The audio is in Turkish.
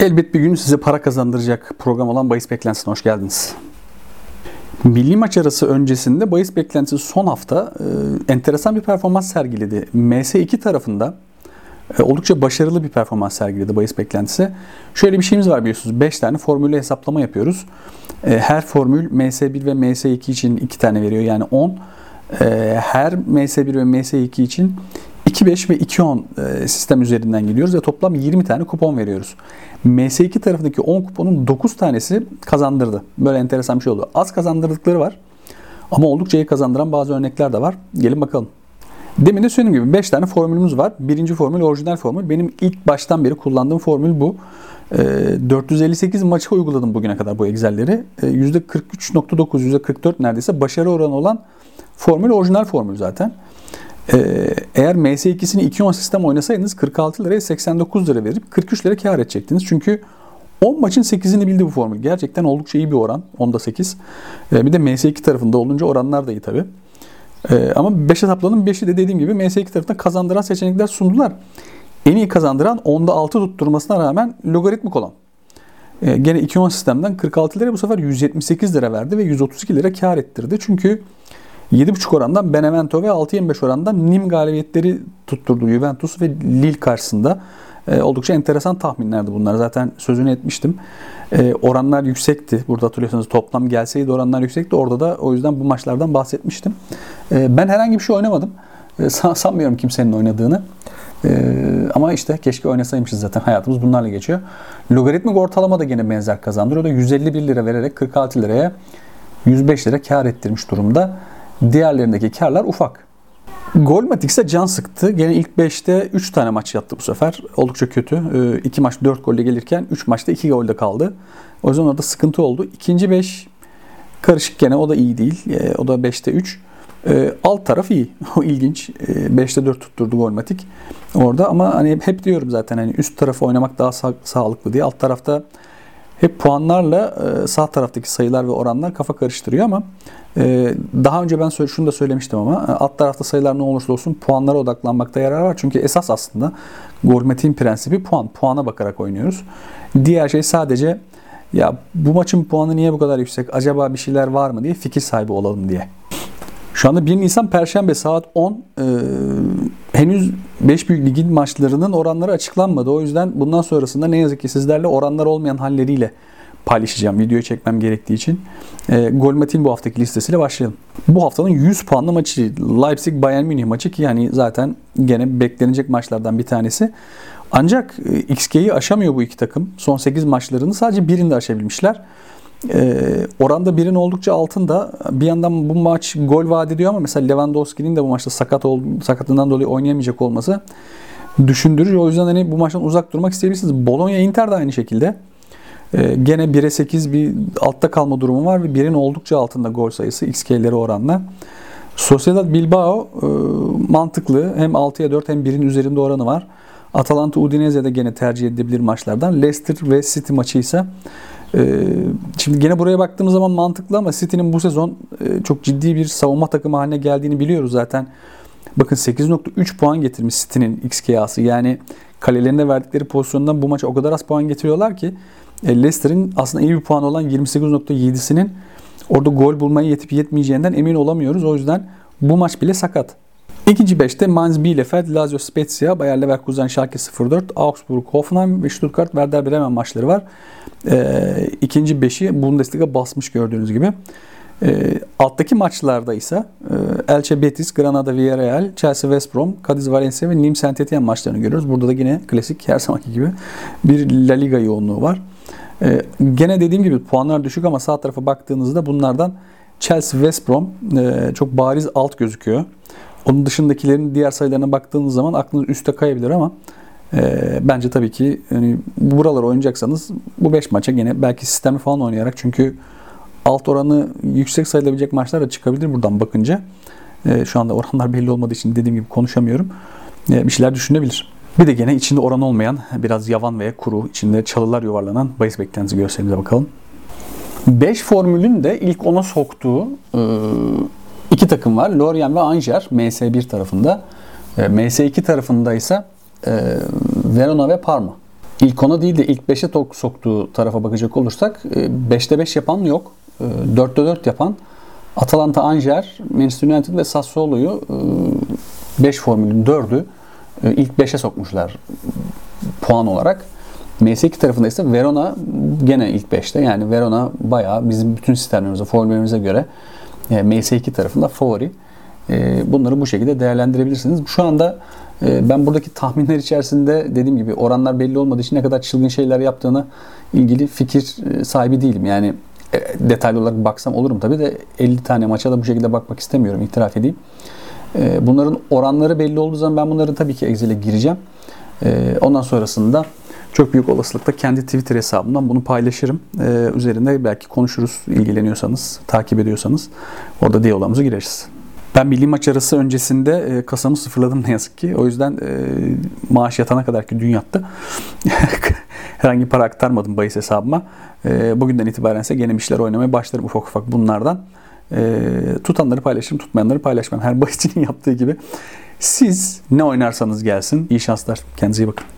Elbet bir gün size para kazandıracak program olan Bayis Beklentisi'ne hoş geldiniz. Milli maç arası öncesinde Bayis Beklentisi son hafta e, enteresan bir performans sergiledi. MS2 tarafında e, oldukça başarılı bir performans sergiledi Bayis Beklentisi. Şöyle bir şeyimiz var biliyorsunuz. 5 tane formülü hesaplama yapıyoruz. E, her formül MS1 ve MS2 için 2 tane veriyor yani 10. E, her MS1 ve MS2 için 2.5 ve 2.10 e, sistem üzerinden gidiyoruz ve toplam 20 tane kupon veriyoruz. MS2 tarafındaki 10 kuponun 9 tanesi kazandırdı. Böyle enteresan bir şey oldu. Az kazandırdıkları var ama oldukça iyi kazandıran bazı örnekler de var. Gelin bakalım. Demin de söylediğim gibi 5 tane formülümüz var. Birinci formül orijinal formül. Benim ilk baştan beri kullandığım formül bu. 458 e, maçı uyguladım bugüne kadar bu Excel'leri. %43.9, e, %44 neredeyse başarı oranı olan formül orijinal formül zaten. Ee, eğer MS2'sini 2-10 sistem oynasaydınız 46 liraya 89 lira verip 43 lira kar edecektiniz. Çünkü 10 maçın 8'ini bildi bu formül. Gerçekten oldukça iyi bir oran. 10'da 8. Ee, bir de MS2 tarafında olunca oranlar da iyi tabi. Ee, ama 5 etaplanın 5'i de dediğim gibi MS2 tarafında kazandıran seçenekler sundular. En iyi kazandıran 10'da 6 tutturmasına rağmen logaritmik olan. gene 2-10 sistemden 46 lira bu sefer 178 lira verdi ve 132 lira kar ettirdi. Çünkü 7.5 orandan Benevento ve 6.25 orandan Nim galibiyetleri tutturdu Juventus ve Lille karşısında. E, oldukça enteresan tahminlerdi bunlar. Zaten sözünü etmiştim. E, oranlar yüksekti. Burada hatırlıyorsanız toplam gelseydi oranlar yüksekti. Orada da o yüzden bu maçlardan bahsetmiştim. E, ben herhangi bir şey oynamadım. E, sanmıyorum kimsenin oynadığını. E, ama işte keşke oynasaymışız zaten. Hayatımız bunlarla geçiyor. Logaritmik ortalama da gene benzer kazandırıyor. O da 151 lira vererek 46 liraya 105 lira kar ettirmiş durumda. Diğerlerindeki karlar ufak. Golmatik ise can sıktı. Gene ilk 5'te 3 tane maç yattı bu sefer. Oldukça kötü. 2 ee, maç 4 golle gelirken 3 maçta 2 golde kaldı. O yüzden orada sıkıntı oldu. İkinci 5 karışık gene o da iyi değil. Ee, o da 5'te 3. Ee, alt taraf iyi. O ilginç. 5'te 4 tutturdu Golmatik orada ama hani hep diyorum zaten hani üst tarafı oynamak daha sağ, sağlıklı diye. Alt tarafta hep puanlarla e, sağ taraftaki sayılar ve oranlar kafa karıştırıyor ama e, daha önce ben şunu da söylemiştim ama e, alt tarafta sayılar ne olursa olsun puanlara odaklanmakta yarar var. Çünkü esas aslında Gormet'in prensibi puan. Puana bakarak oynuyoruz. Diğer şey sadece ya bu maçın puanı niye bu kadar yüksek? Acaba bir şeyler var mı diye fikir sahibi olalım diye. Şu anda 1 Nisan Perşembe saat 10. Ee, henüz 5 büyük ligin maçlarının oranları açıklanmadı. O yüzden bundan sonrasında ne yazık ki sizlerle oranlar olmayan halleriyle paylaşacağım. Videoyu çekmem gerektiği için. E, Golmatin bu haftaki listesiyle başlayalım. Bu haftanın 100 puanlı maçı Leipzig Bayern Münih maçı ki yani zaten gene beklenecek maçlardan bir tanesi. Ancak e, XG'yi aşamıyor bu iki takım. Son 8 maçlarını sadece birinde aşabilmişler. E, oranda birin oldukça altında. Bir yandan bu maç gol vaat ediyor ama mesela Lewandowski'nin de bu maçta sakat ol, sakatlığından dolayı oynayamayacak olması düşündürücü. O yüzden hani bu maçtan uzak durmak isteyebilirsiniz. Bologna Inter de aynı şekilde. Ee, gene 1'e 8 bir altta kalma durumu var ve 1'in oldukça altında gol sayısı XG'leri oranla. Sociedad Bilbao e, mantıklı. Hem 6'ya 4 hem 1'in üzerinde oranı var. Atalanta Udinese de gene tercih edilebilir maçlardan. Leicester ve City maçı ise e, şimdi gene buraya baktığımız zaman mantıklı ama City'nin bu sezon e, çok ciddi bir savunma takımı haline geldiğini biliyoruz zaten. Bakın 8.3 puan getirmiş City'nin XG'si. Yani kalelerinde verdikleri pozisyondan bu maça o kadar az puan getiriyorlar ki e, Leicester'in aslında iyi bir puan olan 28.7'sinin orada gol bulmaya yetip yetmeyeceğinden emin olamıyoruz. O yüzden bu maç bile sakat. İkinci 5'te Mainz Bielefeld, Lazio Spezia, Bayer Leverkusen, Schalke 04, Augsburg, Hoffenheim ve Stuttgart Werder Bremen maçları var. Ee, ikinci 5'i Bundesliga basmış gördüğünüz gibi. E, alttaki maçlarda ise e, Elche Betis, Granada Villarreal, Chelsea West Brom, Cadiz Valencia ve Nîmes Saint Etienne maçlarını görüyoruz. Burada da yine klasik her zamanki gibi bir La Liga yoğunluğu var. E, gene dediğim gibi puanlar düşük ama sağ tarafa baktığınızda bunlardan Chelsea West Brom e, çok bariz alt gözüküyor. Onun dışındakilerin diğer sayılarına baktığınız zaman aklınız üste kayabilir ama e, bence tabii ki yani buralar oynayacaksanız bu 5 maça gene belki sistemli falan oynayarak çünkü alt oranı yüksek sayılabilecek maçlar da çıkabilir buradan bakınca. E, şu anda oranlar belli olmadığı için dediğim gibi konuşamıyorum. E, bir şeyler düşünebilir. Bir de gene içinde oran olmayan, biraz yavan ve kuru, içinde çalılar yuvarlanan bahis beklentisi gösterimize bakalım. 5 formülün de ilk ona soktuğu e, iki takım var. Lorient ve Angers MS1 tarafında. E, MS2 tarafında ise e, Verona ve Parma. ilk ona değil de ilk 5'e tok soktuğu tarafa bakacak olursak 5'te 5 yapan yok. 4'te 4 yapan Atalanta Anjer, Manchester United ve Sassuolo'yu 5 formülün 4'ü ilk 5'e sokmuşlar puan olarak. MS2 tarafında ise Verona gene ilk 5'te. Yani Verona bayağı bizim bütün sistemlerimize, formüllerimize göre MS2 tarafında favori. Bunları bu şekilde değerlendirebilirsiniz. Şu anda ben buradaki tahminler içerisinde dediğim gibi oranlar belli olmadığı için ne kadar çılgın şeyler yaptığını ilgili fikir sahibi değilim. Yani detaylı olarak baksam olurum tabii de 50 tane maça da bu şekilde bakmak istemiyorum itiraf edeyim. Bunların oranları belli olduğu zaman ben bunları tabii ki Excel'e gireceğim. Ondan sonrasında çok büyük olasılıkla kendi Twitter hesabımdan bunu paylaşırım. Ee, üzerinde belki konuşuruz ilgileniyorsanız, takip ediyorsanız. Orada diyalogumuza gireriz. Ben milli maç arası öncesinde e, kasamı sıfırladım ne yazık ki. O yüzden e, maaş yatana kadar ki dün yattı. Herhangi para aktarmadım bahis hesabıma. E, bugünden itibaren ise gene işler oynamaya başlarım ufak ufak bunlardan. E, tutanları paylaşırım, tutmayanları paylaşmam. Her bahisçinin yaptığı gibi. Siz ne oynarsanız gelsin. İyi şanslar. Kendinize iyi bakın.